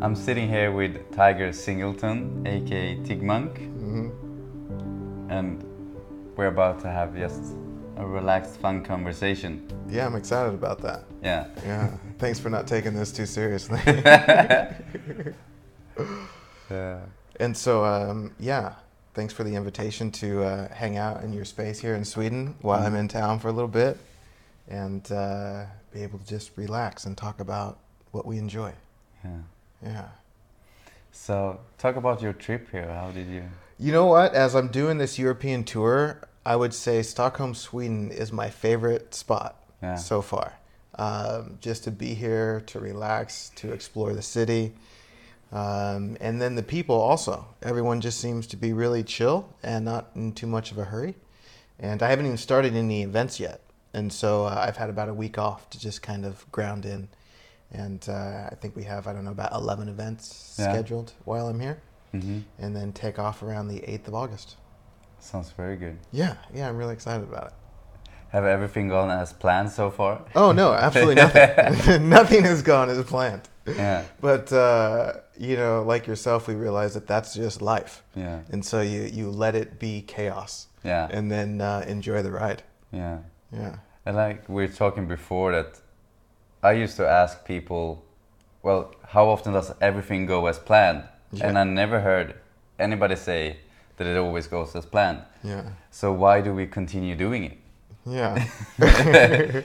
I'm sitting here with Tiger Singleton, aka Tigmonk, and we're about to have just a relaxed, fun conversation. Yeah, I'm excited about that. Yeah. Yeah. Thanks for not taking this too seriously. Yeah. and so, um, yeah, thanks for the invitation to uh, hang out in your space here in Sweden while I'm in town for a little bit and uh, be able to just relax and talk about what we enjoy. Yeah. Yeah. So, talk about your trip here. How did you? You know what? As I'm doing this European tour, I would say Stockholm, Sweden is my favorite spot Yeah. so far. Um, just to be here, to relax, to explore the city. Um, and then the people also. Everyone just seems to be really chill and not in too much of a hurry. And I haven't even started any events yet. And so uh, I've had about a week off to just kind of ground in. And uh, I think we have, I don't know, about 11 events Yeah. scheduled while I'm here hmm and then take off around the 8th of August. Sounds very good. Yeah, yeah, I'm really excited about it. Have everything gone as planned so far? Oh, no, absolutely nothing. nothing has gone as planned. Yeah. But, uh, you know, like yourself, we realize that that's just life. Yeah. And so you, you let it be chaos Yeah. and then uh, enjoy the ride. Yeah. Yeah. And like we were talking before that I used to ask people, well, how often does everything go as planned? And I never heard anybody say that it always goes as planned. Yeah. So why do we continue doing it? Yeah.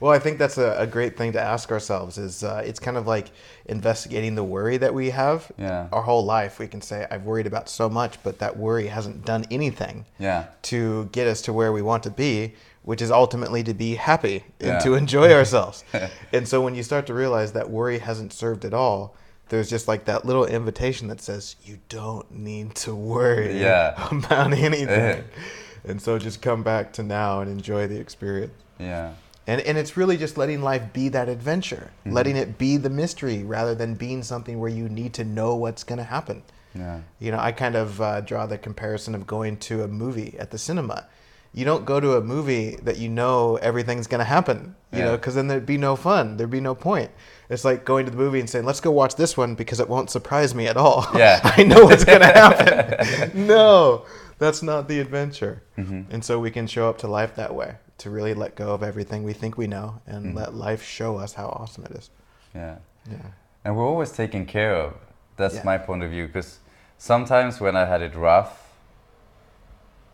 well, I think that's a, a great thing to ask ourselves is uh, it's kind of like investigating the worry that we have Yeah. our whole life. We can say, I've worried about so much, but that worry hasn't done anything Yeah. to get us to where we want to be, which is ultimately to be happy and Yeah. to enjoy ourselves. and so when you start to realize that worry hasn't served at all, there's just like that little invitation that says, you don't need to worry Yeah. about anything. and so just come back to now and enjoy the experience. Yeah. And, and it's really just letting life be that adventure, Mm-hmm. letting it be the mystery rather than being something where you need to know what's going to happen. Yeah. You know, I kind of uh, draw the comparison of going to a movie at the cinema. You don't go to a movie that you know everything's going to happen, you know, because then there'd be no fun. There'd be no point. It's like going to the movie and saying, let's go watch this one because it won't surprise me at all. Yeah. I know what's going to happen. no, that's not the adventure. Mm-hmm. And so we can show up to life that way to really let go of everything we think we know and Mm-hmm. let life show us how awesome it is. Yeah. Yeah. And we're always taken care of. That's Yeah. my point of view. Because sometimes when I had it rough,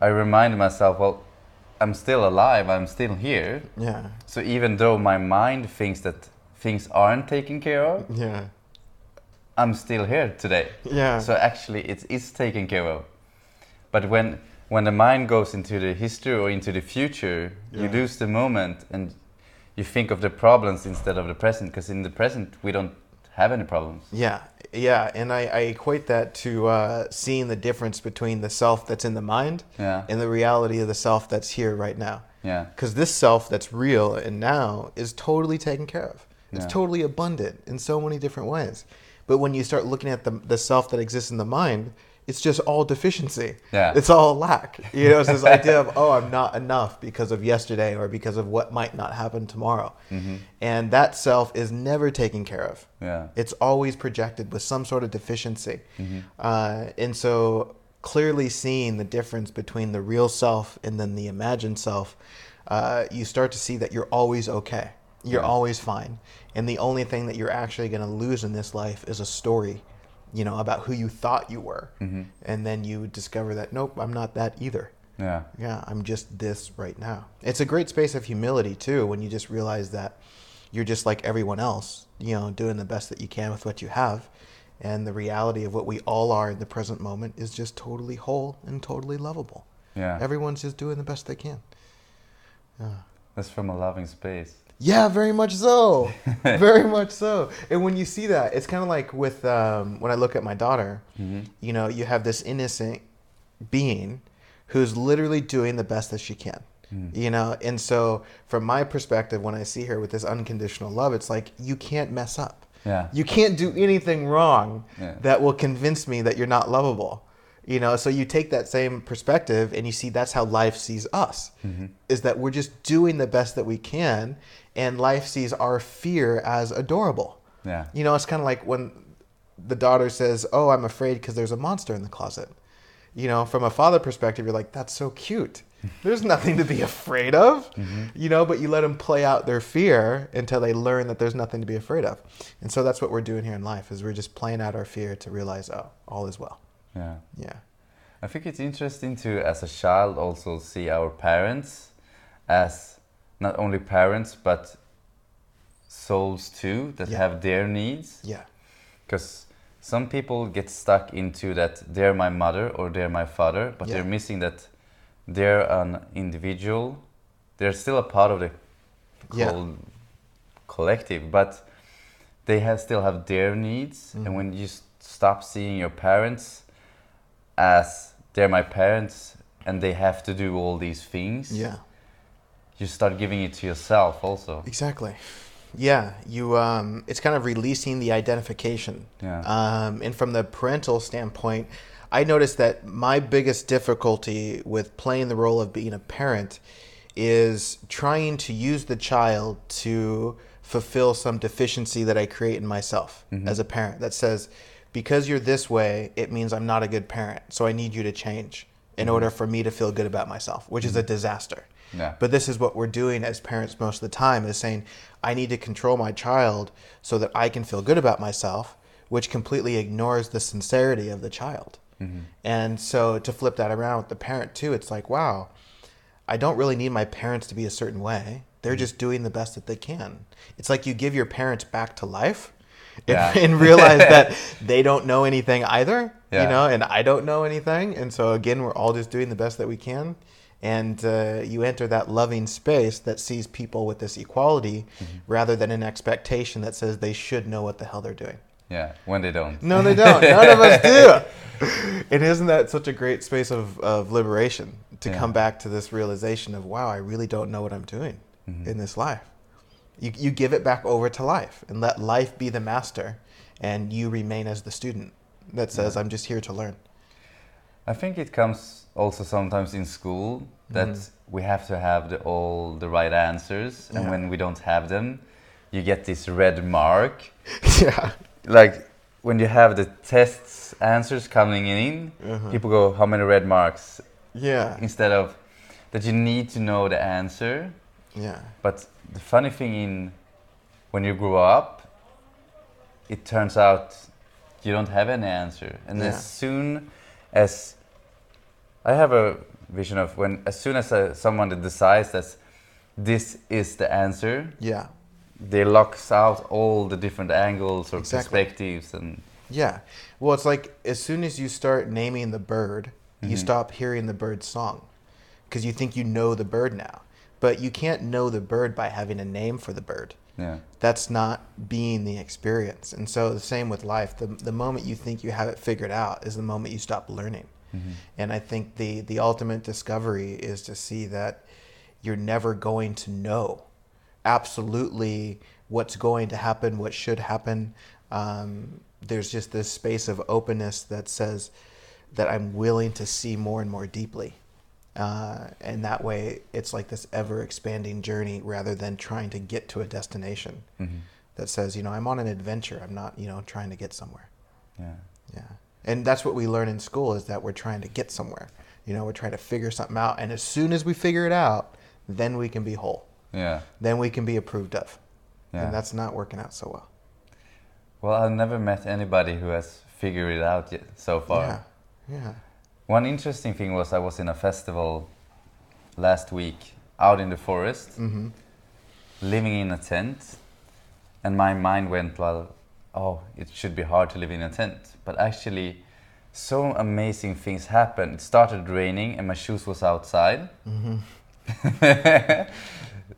I reminded myself, well, I'm still alive. I'm still here. Yeah. So even though my mind thinks that things aren't taken care of, Yeah. I'm still here today. Yeah. So actually, it is taken care of. But when when the mind goes into the history or into the future, you lose the moment and you think of the problems instead of the present. Because in the present, we don't have any problems. Yeah, yeah, and I, I equate that to uh, seeing the difference between the self that's in the mind Yeah. and the reality of the self that's here right now. Yeah. Because this self that's real and now is totally taken care of. It's Yeah. totally abundant in so many different ways. But when you start looking at the, the self that exists in the mind, it's just all deficiency. Yeah. It's all lack. You know, it's this idea of, oh, I'm not enough because of yesterday or because of what might not happen tomorrow. And that self is never taken care of. Yeah. It's always projected with some sort of deficiency. Mm-hmm. Uh, and so clearly seeing the difference between the real self and then the imagined self, uh, you start to see that you're always okay. You're Yeah. always fine. And the only thing that you're actually going to lose in this life is a story, you know, about who you thought you were. Mm-hmm. And then you discover that, nope, I'm not that either. Yeah. Yeah, I'm just this right now. It's a great space of humility too when you just realize that you're just like everyone else, you know, doing the best that you can with what you have. And the reality of what we all are in the present moment is just totally whole and totally lovable. Yeah. Everyone's just doing the best they can. Yeah. That's from a loving space. Yeah, very much so. very much so. And when you see that, it's kind of like with um, when I look at my daughter, mm-hmm. you know, you have this innocent being who's literally doing the best that she can. Mm. You know, and so from my perspective, when I see her with this unconditional love, it's like you can't mess up. Yeah. You can't do anything wrong Yeah. that will convince me that you're not lovable. You know, so you take that same perspective and you see that's how life sees us. Mm-hmm. Is that we're just doing the best that we can and life sees our fear as adorable. Yeah. You know, it's kind of like when the daughter says, "Oh, I'm afraid because there's a monster in the closet." You know, from a father perspective, you're like, "That's so cute." There's nothing to be afraid of, mm-hmm. you know, but you let them play out their fear until they learn that there's nothing to be afraid of. And so that's what we're doing here in life is we're just playing out our fear to realize, oh, all is well. Yeah. Yeah. I think it's interesting to, as a child, also see our parents as not only parents but souls too that Yeah. have their needs. Yeah. Because some people get stuck into that they're my mother or they're my father, but Yeah. they're missing that they're an individual. They're still a part of the Yeah. whole collective, but they have still have their needs. Mhm. And when you stop seeing your parents as they're my parents and they have to do all these things, Yeah. You start giving it to yourself also. Exactly. Yeah, you. Um, it's kind of releasing the identification. Yeah. Um, and from the parental standpoint, I noticed that my biggest difficulty with playing the role of being a parent is trying to use the child to fulfill some deficiency that I create in myself as a parent that says, because you're this way, it means I'm not a good parent. So I need you to change in order for me to feel good about myself, which is a mm-hmm. disaster. Yeah. But this is what we're doing as parents most of the time is saying, I need to control my child so that I can feel good about myself, which completely ignores the sincerity of the child. Mm-hmm. And so to flip that around with the parent too, it's like, wow, I don't really need my parents to be a certain way. They're mm-hmm. just doing the best that they can. It's like you give your parents back to life Yeah. and realize that they don't know anything either, Yeah. you know, and I don't know anything. And so again, we're all just doing the best that we can. And uh, you enter that loving space that sees people with this equality rather than an expectation that says they should know what the hell they're doing. Yeah, when they don't. No, they don't. None of us do. And isn't that such a great space of, of liberation to Yeah. come back to this realization of, wow, I really don't know what I'm doing in this life? You, you give it back over to life and let life be the master, and you remain as the student that says, I'm just here to learn. I think it comes also sometimes in school that Mm-hmm. we have to have the, all the right answers, and Yeah. when we don't have them, you get this red mark. yeah. Like when you have the tests answers coming in, Uh-huh. people go, "How many red marks?" Yeah. Instead of that, you need to know the answer. Yeah. But the funny thing in when you grow up, it turns out you don't have any answer, and Yeah. as soon as I have a vision of when, as soon as uh, someone decides that this is the answer, Yeah. they locks out all the different angles or Exactly. perspectives, and Yeah. Well, it's like as soon as you start naming the bird, you Mhm. stop hearing the bird's song because you think you know the bird now. But you can't know the bird by having a name for the bird. yeah, That's not being the experience. And so the same with life. The, the moment you think you have it figured out is the moment you stop learning. And I think the, the ultimate discovery is to see that you're never going to know absolutely what's going to happen, what should happen. Um, there's just this space of openness that says that I'm willing to see more and more deeply. Uh, and that way, it's like this ever expanding journey rather than trying to get to a destination Mhm. that says, you know, I'm on an adventure. I'm not, you know, trying to get somewhere. yeah, Yeah. And that's what we learn in school is that we're trying to get somewhere. You know, we're trying to figure something out. And as soon as we figure it out, then we can be whole. yeah. Then we can be approved of. Yeah. And that's not working out so well. Well, I've never met anybody who has figured it out yet so far. Yeah. Yeah. One interesting thing was I was in a festival last week out in the forest, hmm living in a tent, and my mind went, well, oh, it should be hard to live in a tent. But actually, so amazing things happened. It started raining, and my shoes was outside. hmm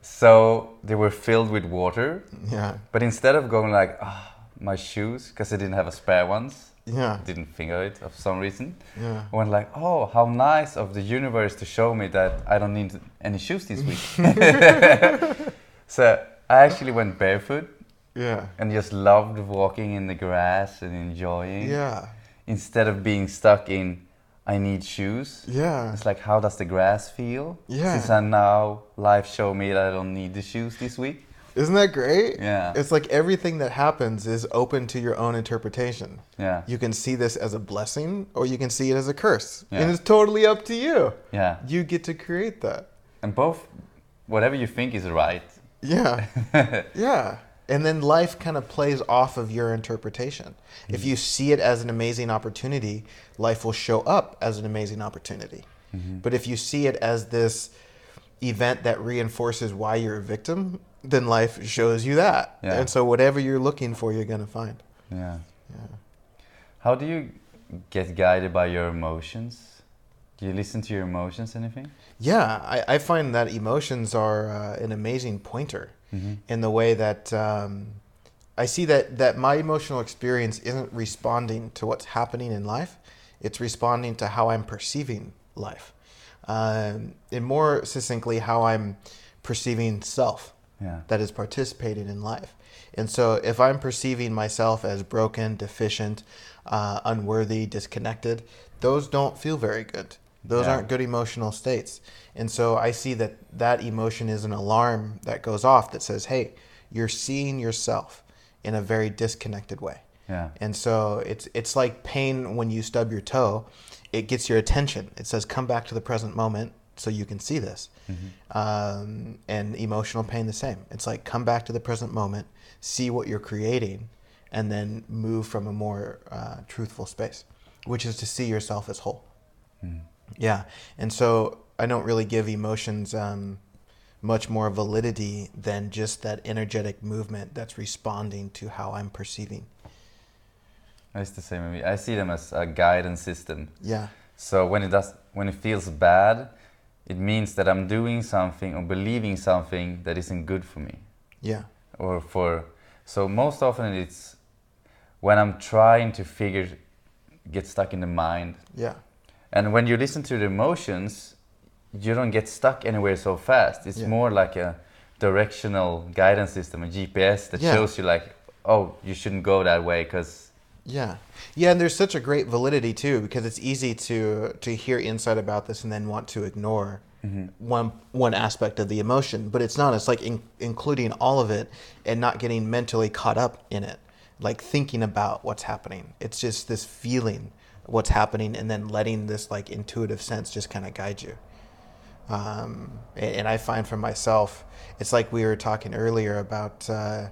so they were filled with water. Yeah. But instead of going like, ah, my shoes, because I didn't have a spare ones, Yeah. didn't think of it for some reason. Yeah. Like, oh, how nice of the universe to show me that I don't need any shoes this week. so I actually went barefoot Yeah. and just loved walking in the grass and enjoying. Yeah. Instead of being stuck in, I need shoes. Yeah. It's like, how does the grass feel? Yeah. Since I now life show me that I don't need the shoes this week. Isn't that great? Yeah. It's like everything that happens is open to your own interpretation. Yeah. You can see this as a blessing or you can see it as a curse. Yeah. And it's totally up to you. Yeah. You get to create that. And both, whatever you think is right. Yeah. yeah. And then life kind of plays off of your interpretation. If mm-hmm. you see it as an amazing opportunity, life will show up as an amazing opportunity. Mm-hmm. But if you see it as this event that reinforces why you're a victim, then life shows you that. Yeah. And so whatever you're looking for, you're going to find. Yeah. Yeah. How do you get guided by your emotions? Do you listen to your emotions, anything? Yeah, I, I find that emotions are uh, an amazing pointer in the way that um, I see that, that my emotional experience isn't responding to what's happening in life, it's responding to how I'm perceiving life. Um, and more succinctly, how I'm perceiving self Yeah. that is participating in life. And so if I'm perceiving myself as broken, deficient, uh, unworthy, disconnected, those don't feel very good. Those Yeah. aren't good emotional states. And so I see that that emotion is an alarm that goes off that says, hey, you're seeing yourself in a very disconnected way. Yeah. And so it's it's like pain when you stub your toe. It gets your attention. It says, "Come back to the present moment, so you can see this." Um, and emotional pain the same. It's like come back to the present moment, see what you're creating, and then move from a more uh, truthful space, which is to see yourself as whole. Yeah, and so I don't really give emotions um, much more validity than just that energetic movement that's responding to how I'm perceiving. It's the same. I see them as a guidance system. Yeah. So when it does, when it feels bad, it means that I'm doing something or believing something that isn't good for me, Yeah. or for. So most often it's when I'm trying to figure, get stuck in the mind, Yeah. and when you listen to the emotions, you don't get stuck anywhere so fast. It's Yeah. more like a directional guidance system, a GPS that Yeah. shows you like, oh, you shouldn't go that way because Yeah. Yeah, and there's such a great validity too because it's easy to to hear insight about this and then want to ignore one one aspect of the emotion, but it's not. It's like in, including all of it and not getting mentally caught up in it, like thinking about what's happening. It's just this feeling what's happening and then letting this like intuitive sense just kind of guide you. Um, and, and I find for myself, it's like we were talking earlier about. Uh,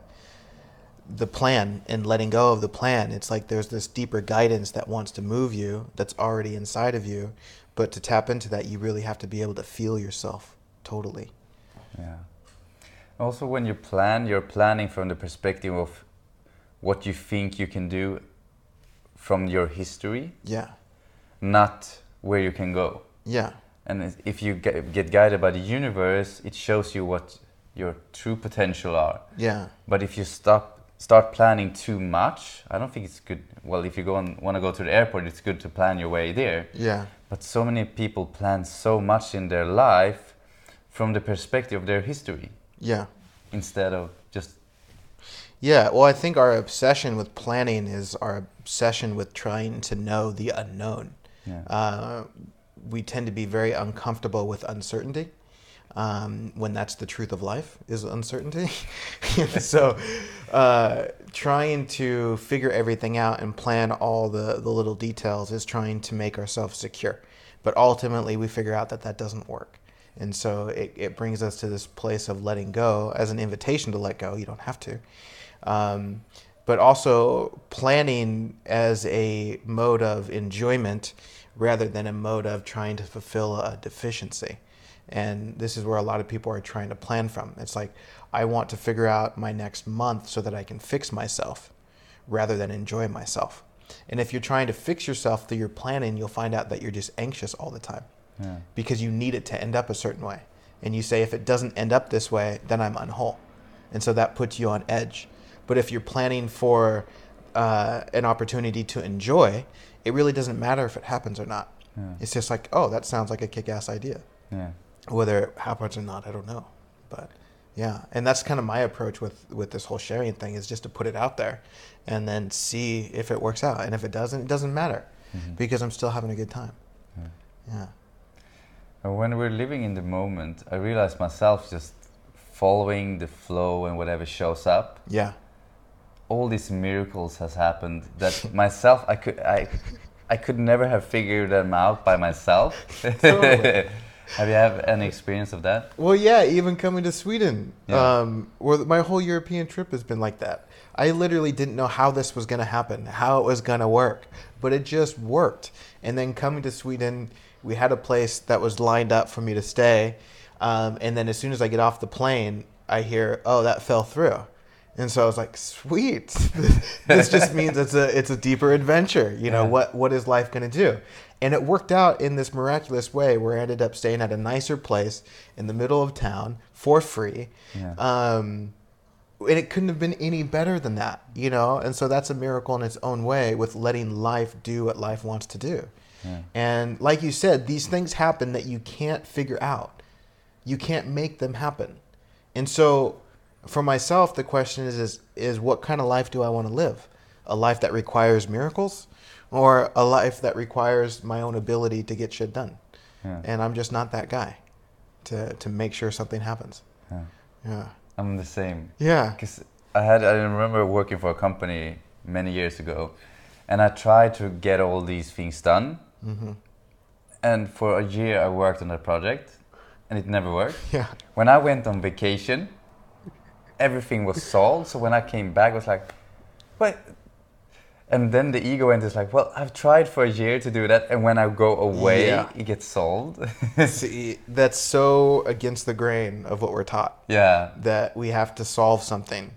the plan and letting go of the plan. It's like there's this deeper guidance that wants to move you that's already inside of you. But to tap into that, you really have to be able to feel yourself totally. Yeah. Also, when you plan, you're planning from the perspective of what you think you can do from your history, Yeah. not where you can go. Yeah. And if you get, get guided by the universe, it shows you what your true potential are. Yeah. But if you stop start planning too much, I don't think it's good. Well, if you go and want to go to the airport, it's good to plan your way there. Yeah. But so many people plan so much in their life from the perspective of their history Yeah. instead of just Yeah. Well, I think our obsession with planning is our obsession with trying to know the unknown. yeah. Uh, we tend to be very uncomfortable with uncertainty um, when that's the truth of life is uncertainty. So uh, trying to figure everything out and plan all the, the little details is trying to make ourselves secure. But ultimately we figure out that that doesn't work. And so it, it brings us to this place of letting go as an invitation to let go. You don't have to. Um, but also planning as a mode of enjoyment rather than a mode of trying to fulfill a deficiency. And this is where a lot of people are trying to plan from. It's like, I want to figure out my next month so that I can fix myself rather than enjoy myself. And if you're trying to fix yourself through your planning, you'll find out that you're just anxious all the time Yeah. because you need it to end up a certain way. And you say, if it doesn't end up this way, then I'm unwhole. And so that puts you on edge. But if you're planning for uh, an opportunity to enjoy, it really doesn't matter if it happens or not. Yeah. It's just like, oh, that sounds like a kick ass idea. Yeah. Whether it happens or not, I don't know. But yeah, and that's kind of my approach with, with this whole sharing thing is just to put it out there and then see if it works out. And if it doesn't, it doesn't matter mm-hmm. because I'm still having a good time. Yeah. Yeah. And when we're living in the moment, I realize myself just following the flow and whatever shows up, Yeah. all these miracles has happened that myself I could I I could never have figured them out by myself. Totally. have you have any experience of that? Well, yeah, even coming to Sweden, Yeah. um, where my whole European trip has been like that. I literally didn't know how this was going to happen, how it was going to work, but it just worked. And then coming to Sweden, we had a place that was lined up for me to stay. Um, and then as soon as I get off the plane, I hear, "Oh, that fell through." And so I was like, "Sweet! this just means it's a it's a deeper adventure. You know Yeah. what what is life going to do?" And it worked out in this miraculous way where I ended up staying at a nicer place in the middle of town for free. Yeah. Um, and it couldn't have been any better than that, you know? And so that's a miracle in its own way with letting life do what life wants to do. Yeah. And like you said, these things happen that you can't figure out. You can't make them happen. And so for myself, the question is, is, is what kind of life do I want to live? A life that requires miracles or a life that requires my own ability to get shit done? Yeah. And I'm just not that guy to, to make sure something happens. Yeah. Yeah. I'm the same. Yeah. Because I had I remember working for a company many years ago, and I tried to get all these things done. hmm And for a year, I worked on that project, and it never worked. Yeah. When I went on vacation, everything was solved. So when I came back, I was like, "What?" And then the ego went is like, "Well, I've tried for a year to do that, and when I go away, Yeah. it gets solved." See, that's so against the grain of what we're taught yeah, that we have to solve something.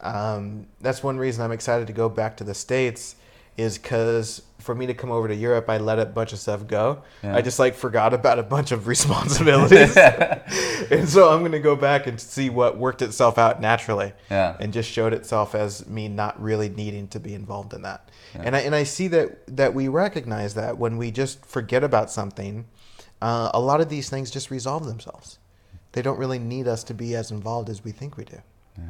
Um, that's one reason I'm excited to go back to the States is because for me to come over to Europe, I let a bunch of stuff go. Yeah. I just like forgot about a bunch of responsibilities. and so I'm going to go back and see what worked itself out naturally yeah, and just showed itself as me not really needing to be involved in that. Yeah. And I and I see that that we recognize that when we just forget about something, uh, a lot of these things just resolve themselves. They don't really need us to be as involved as we think we do. yeah.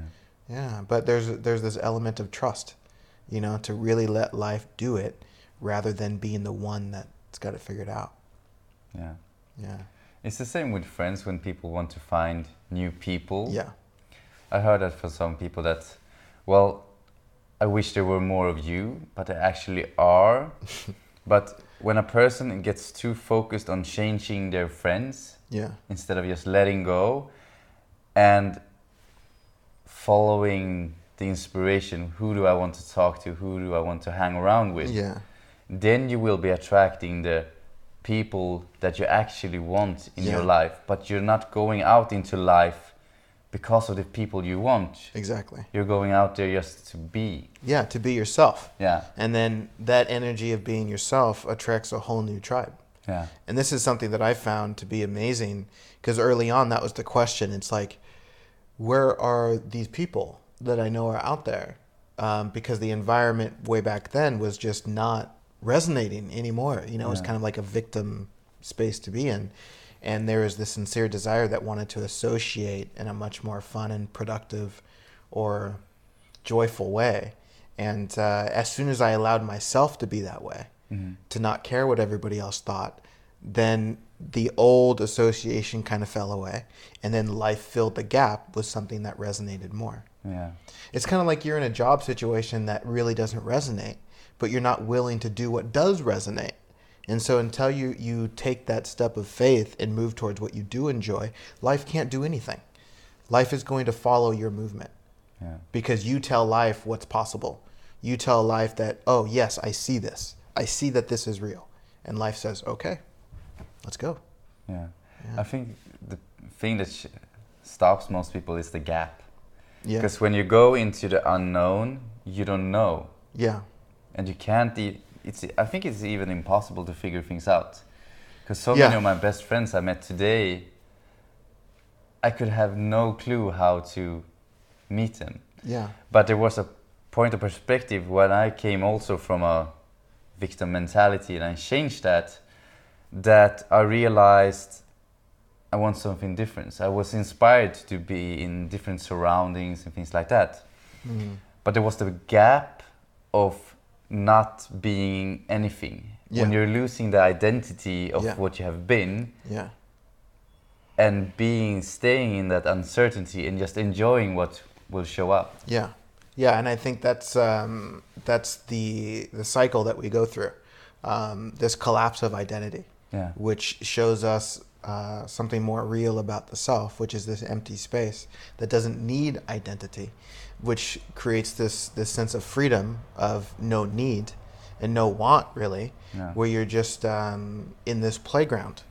Yeah, but there's there's this element of trust, you know, to really let life do it rather than being the one that's got it figured out. yeah. Yeah. It's the same with friends when people want to find new people. Yeah. I heard that for some people that, well, I wish there were more of you, but there actually are. but when a person gets too focused on changing their friends Yeah. instead of just letting go and following the inspiration, who do I want to talk to, who do I want to hang around with, Yeah. then you will be attracting the people that you actually want in your Yeah. life, but you're not going out into life because of the people you want. Exactly. You're going out there just to be. Yeah, to be yourself. Yeah, And then that energy of being yourself attracts a whole new tribe. yeah, And this is something that I found to be amazing because early on that was the question. It's like, where are these people that I know are out there? Um, because the environment way back then was just not resonating anymore. You know, it was kind of like a victim space to be in. And there was this sincere desire that wanted to associate in a much more fun and productive or joyful way. And uh, as soon as I allowed myself to be that way, Mhm. to not care what everybody else thought, then the old association kind of fell away. And then life filled the gap with something that resonated more. Yeah, It's kind of like you're in a job situation that really doesn't resonate, but you're not willing to do what does resonate. And so until you, you take that step of faith and move towards what you do enjoy, life can't do anything. Life is going to follow your movement yeah, because you tell life what's possible. You tell life that, oh, yes, I see this. I see that this is real. And life says, okay, let's go. yeah. Yeah. I think the thing that sh- stops most people is the gap. Yeah. Because when you go into the unknown, you don't know. Yeah. and you can't e- it's i think it's even impossible to figure things out because so Yeah. many of my best friends i met today i could have no clue how to meet them Yeah. but there was a point of perspective when i came also from a victim mentality and i changed that that i realized i want something different i was inspired to be in different surroundings and things like that Mm. but there was the gap of not being anything when you're losing the identity of Yeah. what you have been Yeah. and being staying in that uncertainty and just enjoying what will show up. Yeah, yeah, and I think that's um, that's the the cycle that we go through. Um, this collapse of identity, Yeah. which shows us uh, something more real about the self, which is this empty space that doesn't need identity, which creates this this sense of freedom of no need and no want really, Yeah. where you're just um, in this playground,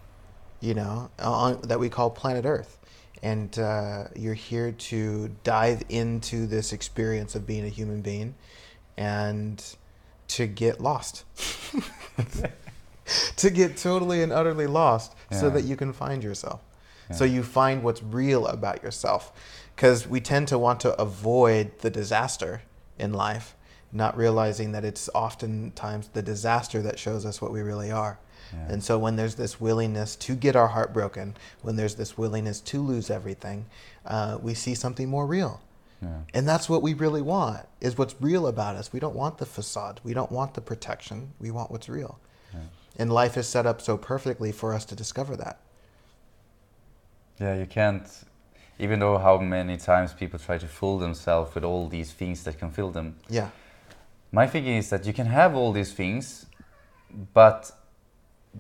you know, on, that we call planet Earth. And uh, you're here to dive into this experience of being a human being and to get lost. to get totally and utterly lost so that you can find yourself. So you find what's real about yourself. Because we tend to want to avoid the disaster in life, not realizing that it's oftentimes the disaster that shows us what we really are. Yeah. And so when there's this willingness to get our heart broken, when there's this willingness to lose everything, uh, we see something more real. Yeah. And that's what we really want, is what's real about us. We don't want the facade. We don't want the protection. We want what's real. And life is set up so perfectly for us to discover that. Yeah, you can't. Even though how many times people try to fool themselves with all these things that can fill them, Yeah. my thinking is that you can have all these things, but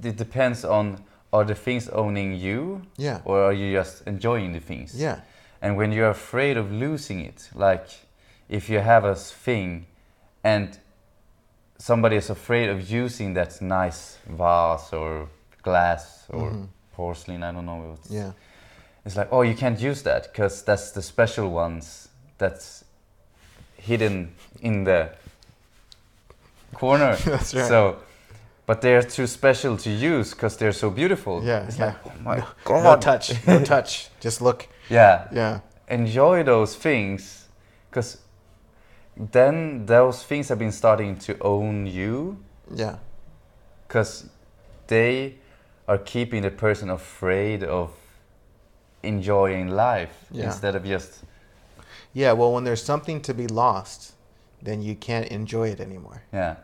it depends on are the things owning you, Yeah. or are you just enjoying the things? Yeah. And when you're afraid of losing it, like if you have a thing and somebody is afraid of using that nice vase or glass or Mhm. porcelain, I don't know. What's, Yeah. It's like, oh, you can't use that because that's the special ones that's hidden in the corner. That's right. So, but they're too special to use because they're so beautiful. Yeah. It's yeah. like, oh my no, god. no touch. No touch. Just look. Yeah. Yeah. enjoy those things because then those things have been starting to own you Yeah. because they are keeping the person afraid of enjoying life Yeah. instead of just Yeah. Well, when there's something to be lost, then you can't enjoy it anymore. yeah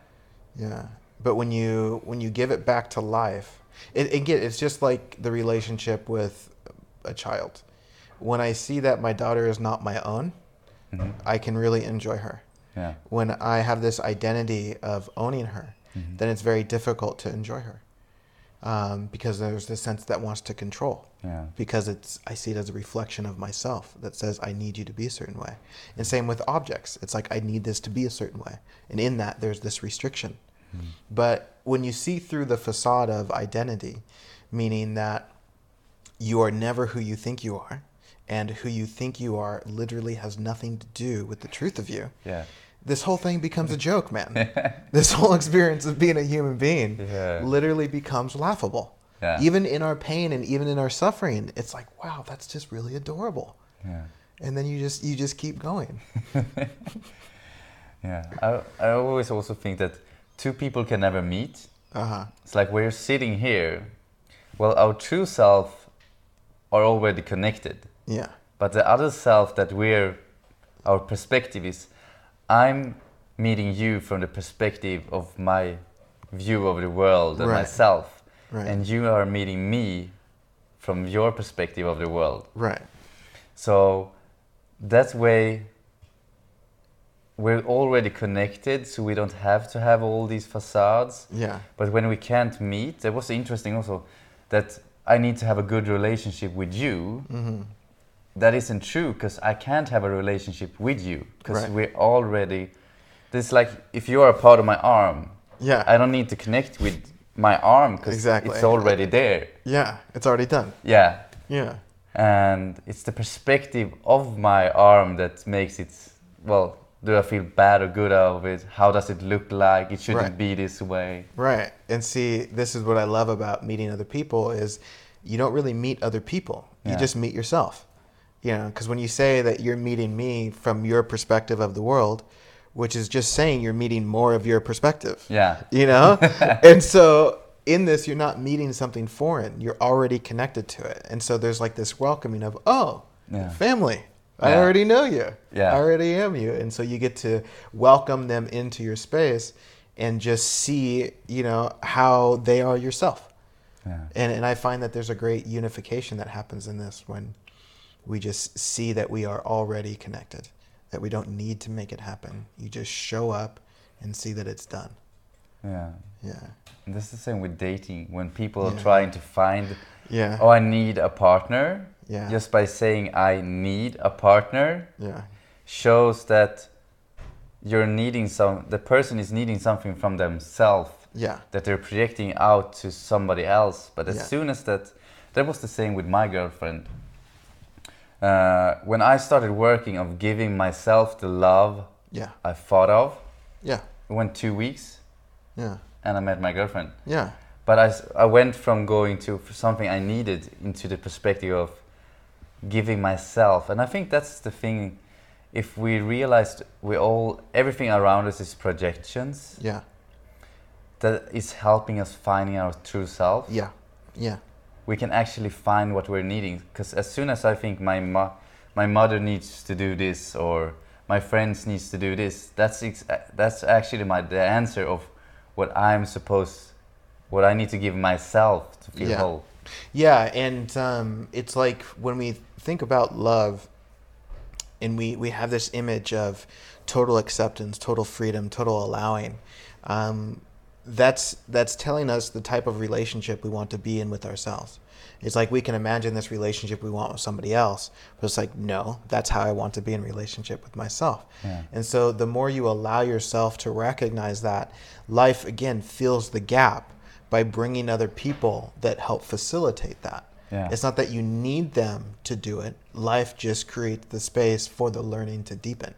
Yeah. But when you when you give it back to life, it again it's just like the relationship with a child. When I see that my daughter is not my own, Mhm. I can really enjoy her. yeah When I have this identity of owning her, Mhm. then it's very difficult to enjoy her. Um, because there's this sense that wants to control. yeah Because it's I see it as a reflection of myself that says I need you to be a certain way. And same with objects. It's like I need this to be a certain way. And in that there's this restriction. Mhm. But when you see through the facade of identity, meaning that you are never who you think you are, and who you think you are literally has nothing to do with the truth of you, yeah this whole thing becomes a joke, man. this whole experience of being a human being Yeah. literally becomes laughable. Yeah. Even in our pain and even in our suffering, it's like, wow, that's just really adorable. yeah And then you just you just keep going. yeah I, I always also think that two people can never meet Uh huh. It's like we're sitting here. Well, our true self are already connected, Yeah. but the other self that we're, our perspective is, I'm meeting you from the perspective of my view of the world and Right. myself, Right. and you are meeting me from your perspective of the world. right. So that way we're already connected, so we don't have to have all these facades. Yeah. But when we can't meet, that was interesting also that I need to have a good relationship with you. Mm-hmm. That isn't true because I can't have a relationship with you because Right. we're already. This like if you are a part of my arm, Yeah. I don't need to connect with my arm because Exactly. it's already there. yeah. It's already done. Yeah, Yeah. and it's the perspective of my arm that makes it. Well, do I feel bad or good out of it? How does it look like? It shouldn't Right. be this way. Right. And see, this is what I love about meeting other people is you don't really meet other people. You just meet yourself. You know, because when you say that you're meeting me from your perspective of the world, which is just saying you're meeting more of your perspective. Yeah. You know? and so in this you're not meeting something foreign. You're already connected to it. And so there's like this welcoming of, "Oh, Yeah. family. I Yeah. already know you. Yeah. I already am you. And so you get to welcome them into your space and just see, you know, how they are yourself. Yeah. And and I find that there's a great unification that happens in this when we just see that we are already connected, that we don't need to make it happen. You just show up and see that it's done. Yeah. Yeah. And this is the same with dating. When people are trying to find, Yeah. oh, I need a partner, Yeah. just by saying I need a partner Yeah. shows that you're needing some, the person is needing something from themselves Yeah. that they're projecting out to somebody else. But as Yeah. soon as that, that was the same with my girlfriend. Uh, when I started working of giving myself the love Yeah. I thought of, Yeah. it went two weeks Yeah. and I met my girlfriend. Yeah. But I went from going to for something I needed into the perspective of giving myself. And I think that's the thing. If we realized we all, everything around us is projections, Yeah. that is helping us finding our true self. Yeah. Yeah. We can actually find what we're needing. Because as soon as I think my mo- my mother needs to do this or my friends needs to do this, that's ex- that's actually my the answer of what I'm supposed, what I need to give myself to feel Yeah. whole. Yeah, and um, it's like when we think about love, and we we have this image of total acceptance, total freedom, total allowing. Um, that's that's telling us the type of relationship we want to be in with ourselves. It's like we can imagine this relationship we want with somebody else, but it's like no, that's how I want to be in relationship with myself. Yeah. And so the more you allow yourself to recognize that, life again fills the gap by bringing other people that help facilitate that. Yeah. It's not that you need them to do it. Life just creates the space for the learning to deepen.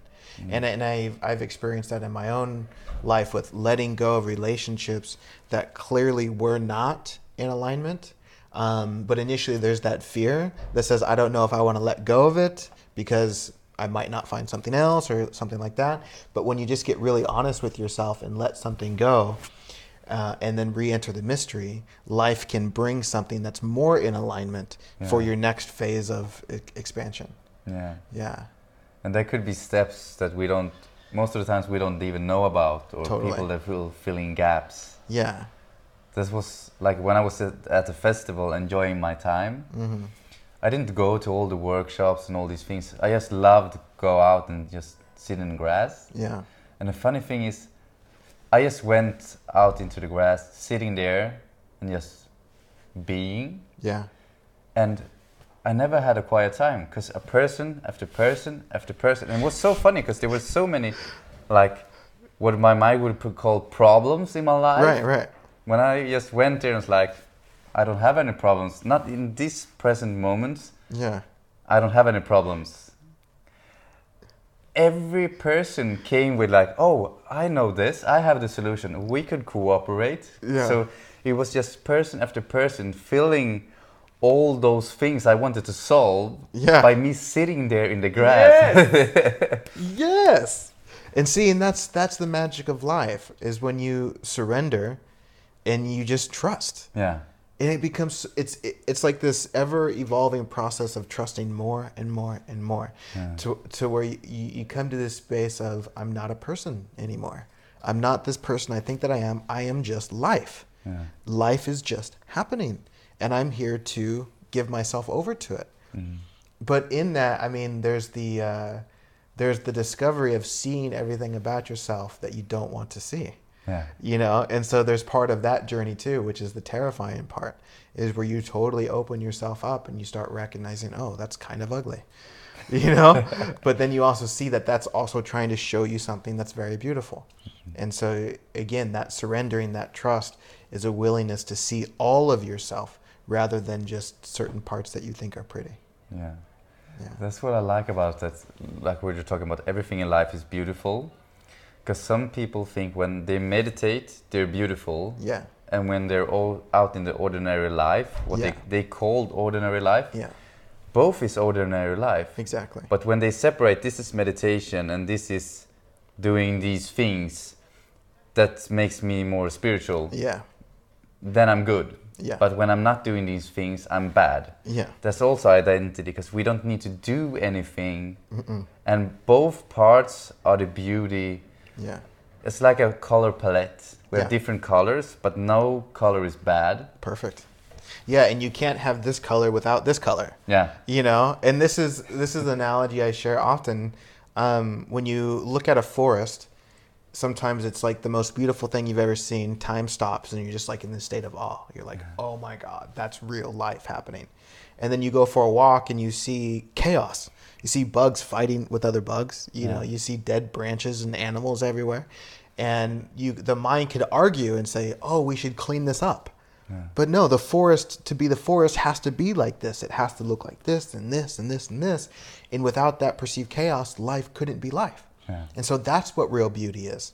And, and I've, I've experienced that in my own life with letting go of relationships that clearly were not in alignment. Um, but initially, there's that fear that says, I don't know if I want to let go of it because I might not find something else or something like that. But when you just get really honest with yourself and let something go, uh, and then re-enter the mystery, life can bring something that's more in alignment for your next phase of e- expansion. Yeah, Yeah, and there could be steps that we don't. Most of the times we don't even know about, or Totally. people that will fill in gaps. yeah, This was like when I was at, at the festival enjoying my time. Mm-hmm. I didn't go to all the workshops and all these things. I just loved to go out and just sit in the grass. yeah, And the funny thing is, I just went out into the grass, sitting there and just being. yeah, And I never had a quiet time because a person after person after person. And it was so funny because there were so many, like, what my mind would call problems in my life. right, right, When I just went there and was like, I don't have any problems. Not in this present moment. yeah, I don't have any problems. Every person came with like, oh, I know this. I have the solution. We could cooperate. Yeah. So it was just person after person filling all those things I wanted to solve Yeah. by me sitting there in the grass. yes. And see, and that's that's the magic of life is when you surrender, and you just trust. yeah. And it becomes it's it- it's like this ever evolving process of trusting more and more and more Yeah. to to where you, you you come to this space of I'm not a person anymore. I'm not this person I think that I am. I am just life. Yeah. Life is just happening and I'm here to give myself over to it. Mm. But in that, I mean, there's the uh, there's the discovery of seeing everything about yourself that you don't want to see Yeah. you know and so there's part of that journey too which is the terrifying part is where you totally open yourself up and you start recognizing oh that's kind of ugly you know but then you also see that that's also trying to show you something that's very beautiful mm-hmm. and so again that surrendering that trust is a willingness to see all of yourself rather than just certain parts that you think are pretty Yeah. yeah That's what I like about that. Like we were talking about, everything in life is beautiful. Because some people think when they meditate, they're beautiful. yeah And when they're all out in the ordinary life, what Yeah. they, they called ordinary life, yeah both is ordinary life. exactly But when they separate, this is meditation and this is doing these things that makes me more spiritual, yeah then I'm good. yeah But when I'm not doing these things, I'm bad. yeah That's also identity because we don't need to do anything. Mm-mm. And both parts are the beauty. Yeah It's like a color palette. We have different colors, but no color is bad. perfect Yeah, and you can't have this color without this color. Yeah. You know, and this is this is an analogy I share often. Um, when you look at a forest, sometimes it's like the most beautiful thing you've ever seen. Time stops, and you're just like in this state of awe. You're like, oh my god, that's real life happening. And then you go for a walk, and you see chaos. You see bugs fighting with other bugs. You know, you see dead branches and animals everywhere, and you the mind could argue and say, oh, we should clean this up. But no, the forest to be the forest has to be like this. It has to look like this and this and this and this. And without that perceived chaos, life couldn't be life. Yeah. And so that's what real beauty is.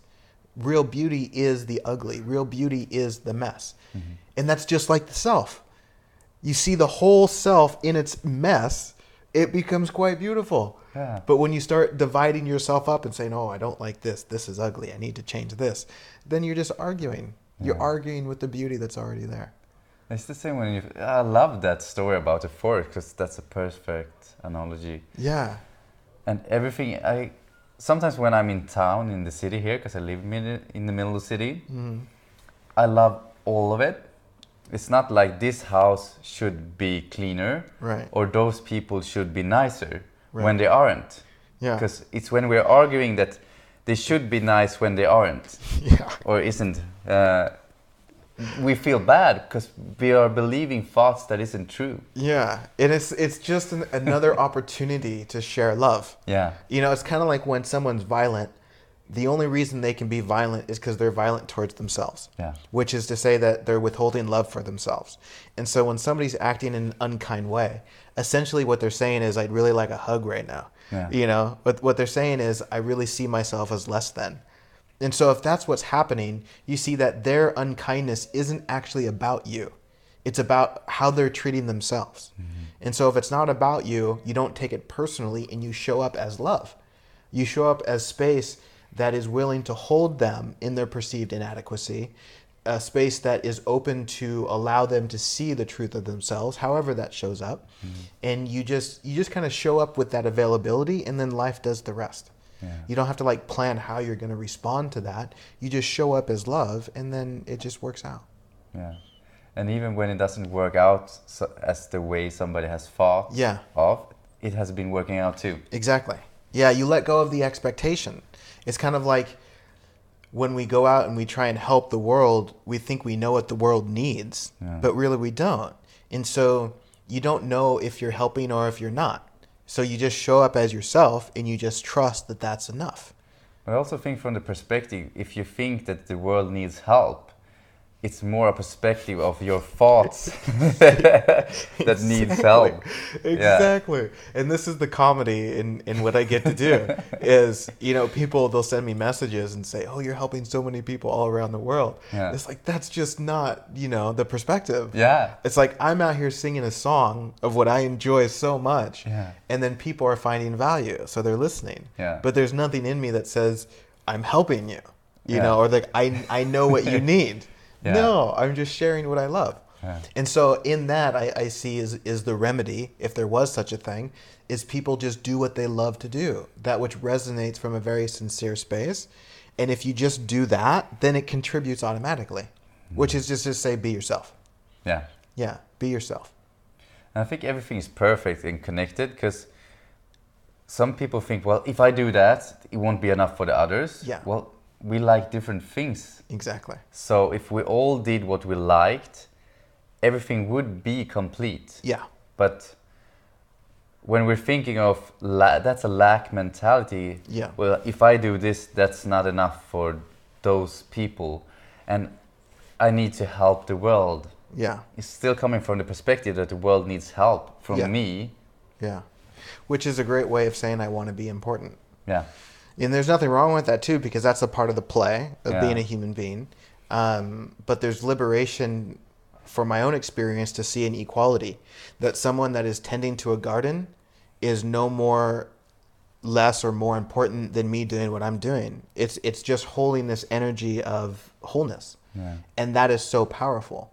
Real beauty is the ugly. Real beauty is the mess. Mm-hmm. And that's just like the self. You see the whole self in its mess, it becomes quite beautiful. Yeah. But when you start dividing yourself up and saying, "Oh, I don't like this. This is ugly. I need to change this," then you're just arguing. You're arguing with the beauty that's already there. It's the same when you. I love that story about the forest because that's a perfect analogy. Yeah. And everything I. Sometimes when I'm in town in the city here, because I live in in the middle of the city, Mm-hmm. I love all of it. It's not like this house should be cleaner Right. or those people should be nicer Right. when they aren't. Yeah. Because it's when we're arguing that they should be nice when they aren't Yeah. or isn't. Uh, we feel bad because we are believing thoughts that isn't true. Yeah. And it's it's just an, another opportunity to share love. Yeah. You know, it's kind of like when someone's violent, the only reason they can be violent is because they're violent towards themselves. Yeah. Which is to say that they're withholding love for themselves. And so when somebody's acting in an unkind way, essentially what they're saying is, I'd really like a hug right now. Yeah. You know, but what they're saying is, I really see myself as less than. And so if that's what's happening, you see that their unkindness isn't actually about you. It's about how they're treating themselves. Mm-hmm. And so if it's not about you, you don't take it personally and you show up as love. You show up as space that is willing to hold them in their perceived inadequacy, a space that is open to allow them to see the truth of themselves, however that shows up. Mm-hmm. And you just you just kind of show up with that availability and then life does the rest. Yeah. You don't have to like plan how you're going to respond to that. You just show up as love and then it just works out. Yeah. And even when it doesn't work out so, as the way somebody has thought Yeah. of, it has been working out too. Exactly. Yeah, you let go of the expectation. It's kind of like when we go out and we try and help the world, we think we know what the world needs, Yeah. but really we don't. And so you don't know if you're helping or if you're not. So you just show up as yourself and you just trust that that's enough. But I also think from the perspective, if you think that the world needs help, it's more a perspective of your thoughts that needs help. Yeah. Exactly. And this is the comedy in, in what I get to do is, you know, people they'll send me messages and say, Oh, you're helping so many people all around the world. Yeah. It's like that's just not, you know, the perspective. Yeah. It's like I'm out here singing a song of what I enjoy so much. Yeah. And then people are finding value, so they're listening. Yeah. But there's nothing in me that says I'm helping you. You Yeah. know, or like I I know what you need. Yeah. No, I'm just sharing what I love. Yeah. And so in that I, I see is is the remedy, if there was such a thing, is people just do what they love to do. That which resonates from a very sincere space. And if you just do that, then it contributes automatically. Hmm. Which is just to say be yourself. Yeah. Yeah, be yourself. And I think everything is perfect and connected because some people think, well, if I do that, it won't be enough for the others. Yeah. Well, we like different things. Exactly. So if we all did what we liked, everything would be complete. Yeah. But when we're thinking of la- that's a lack mentality. Yeah. Well, if I do this, that's not enough for those people, and I need to help the world. Yeah. It's still coming from the perspective that the world needs help from Yeah. me. Yeah. Which is a great way of saying I want to be important. Yeah. And there's nothing wrong with that too, because that's a part of the play of Yeah. being a human being. Um, but there's liberation from my own experience to see an equality that someone that is tending to a garden is no more less or more important than me doing what I'm doing. It's it's just holding this energy of wholeness. Yeah. And that is so powerful.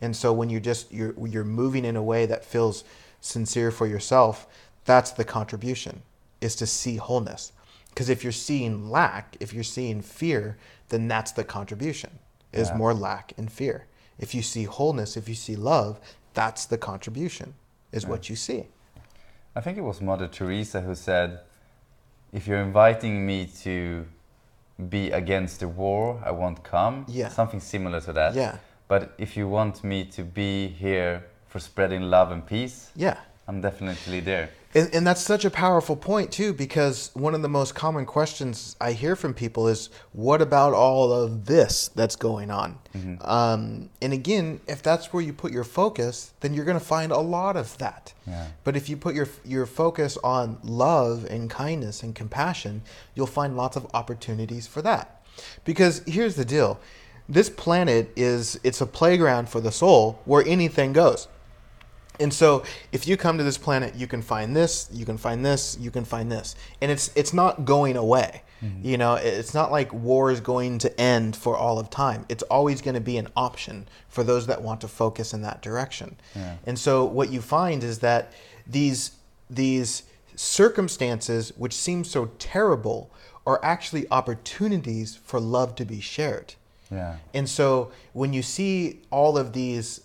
And so when you're just you're you're moving in a way that feels sincere for yourself, that's the contribution is to see wholeness. Because if you're seeing lack, if you're seeing fear, then that's the contribution is Yeah. more lack and fear. If you see wholeness, if you see love, that's the contribution, is what you see. I think it was Mother Teresa who said, "If you're inviting me to be against the war, I won't come." Yeah. Something similar to that. Yeah. But if you want me to be here for spreading love and peace, Yeah. I'm definitely there. And, and that's such a powerful point too, because one of the most common questions I hear from people is, "What about all of this that's going on?" Um, and again, if that's where you put your focus, then you're going to find a lot of that. Yeah. But if you put your your focus on love and kindness and compassion, you'll find lots of opportunities for that. Because here's the deal: this planet is it's a playground for the soul where anything goes. And so if you come to this planet, you can find this, you can find this, you can find this. And it's it's not going away. Mm-hmm. You know, it's not like war is going to end for all of time. It's always going to be an option for those that want to focus in that direction. Yeah. And so what you find is that these these circumstances which seem so terrible are actually opportunities for love to be shared. Yeah. And so when you see all of these,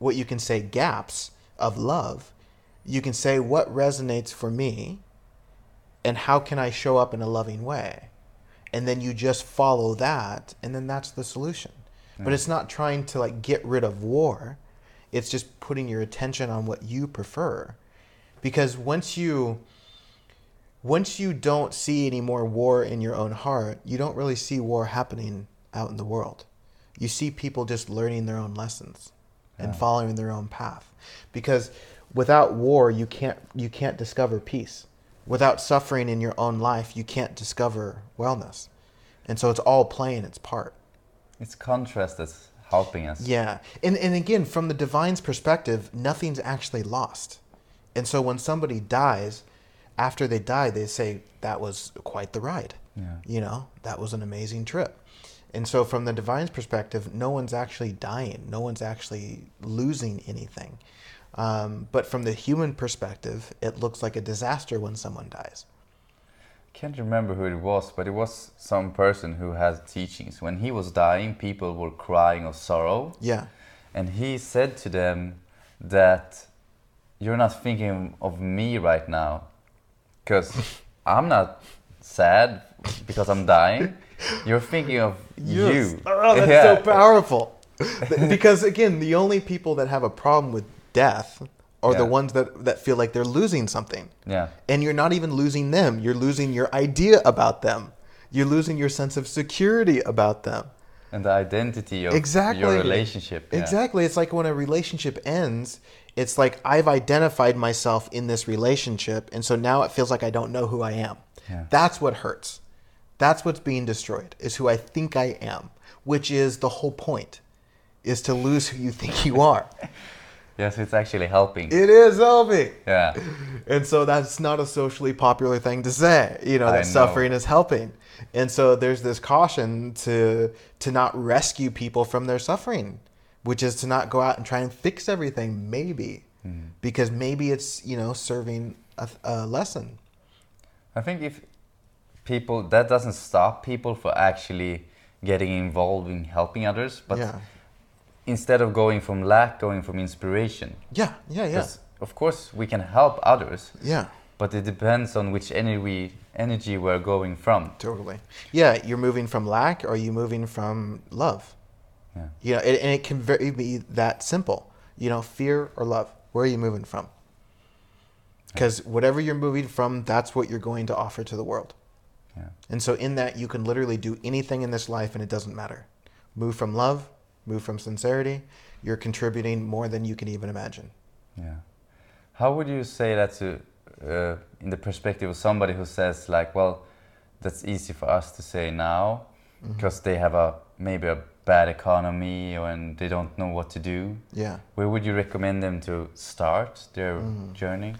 what you can say gaps of love, you can say what resonates for me and how can I show up in a loving way. And then you just follow that, and then that's the solution. But it's not trying to like get rid of war. It's just putting your attention on what you prefer. Because once you once you don't see any more war in your own heart, you don't really see war happening out in the world. You see people just learning their own lessons and Yeah. following their own path. Because without war, you can't you can't discover peace. Without suffering in your own life, you can't discover wellness. And so it's all playing its part. It's contrast that's helping us. Yeah. And and again, from the divine's perspective, nothing's actually lost. And so when somebody dies, after they die, they say that was quite the ride. Yeah. You know, that was an amazing trip. And so from the divine's perspective, no one's actually dying. No one's actually losing anything. Um, but from the human perspective, it looks like a disaster when someone dies. Can't remember who it was, but it was some person who had teachings. When he was dying, people were crying of sorrow, Yeah. and he said to them that you're not thinking of me right now, because I'm not sad because I'm dying. You're thinking of you. Oh, that's Yeah. so powerful. because again, the only people that have a problem with death are the ones that, that feel like they're losing something. Yeah, And you're not even losing them. You're losing your idea about them. You're losing your sense of security about them. and the identity of Exactly. your relationship. yeah. Exactly. It's like when a relationship ends, it's like I've identified myself in this relationship, and so now it feels like I don't know who I am. Yeah. That's what hurts. That's what's being destroyed, is who I think I am, which is the whole point, is to lose who you think you are. Yes, it's actually helping. it is helping. yeah, And so that's not a socially popular thing to say, you know, that know. suffering is helping. And so there's this caution to to not rescue people from their suffering, which is to not go out and try and fix everything maybe hmm. because maybe it's, you know, serving a, a lesson. I think if people that doesn't stop people for actually getting involved in helping others, but yeah. instead of going from lack, going from inspiration. Yeah, yeah, yeah. Of course, we can help others, Yeah. but it depends on which energy energy we're going from. Totally. Yeah, you're moving from lack or are you moving from love? Yeah. You know, it, and it can very be that simple. You know, fear or love. Where are you moving from? Because whatever you're moving from, that's what you're going to offer to the world. Yeah. And so, in that, you can literally do anything in this life and it doesn't matter. Move from love, move from sincerity. You're contributing more than you can even imagine. Yeah. How would you say that to, uh, in the perspective of somebody who says like, well, that's easy for us to say now, Mm-hmm. because they have a maybe a bad economy and they don't know what to do. Yeah. Where would you recommend them to start their Mm-hmm. journey?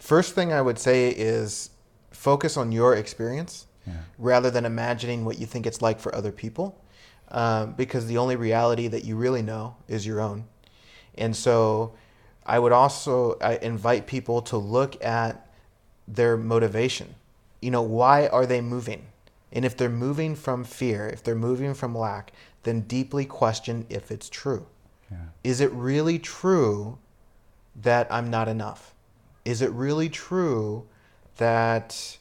First thing I would say is focus on your experience Yeah. rather than imagining what you think it's like for other people. Um, because the only reality that you really know is your own. And so I would also I invite people to look at their motivation. You know, why are they moving? And if they're moving from fear, if they're moving from lack, then deeply question if it's true. Yeah. Is it really true that I'm not enough? Is it really true that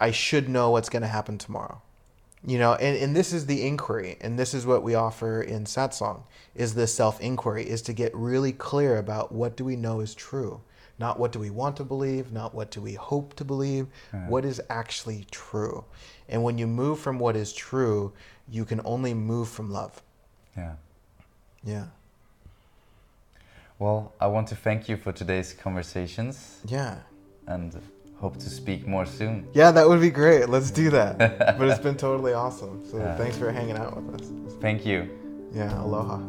I should know what's going to happen tomorrow? You know, and, and this is the inquiry, and this is what we offer in satsang, is the self-inquiry, is to get really clear about what do we know is true. Not what do we want to believe, not what do we hope to believe, what is actually true. And when you move from what is true, you can only move from love. Yeah. Yeah. Well, I want to thank you for today's conversations Yeah. and hope to speak more soon. Yeah, that would be great. Let's do that. but it's been totally awesome. So Yeah. thanks for hanging out with us. Thank you. Yeah, aloha.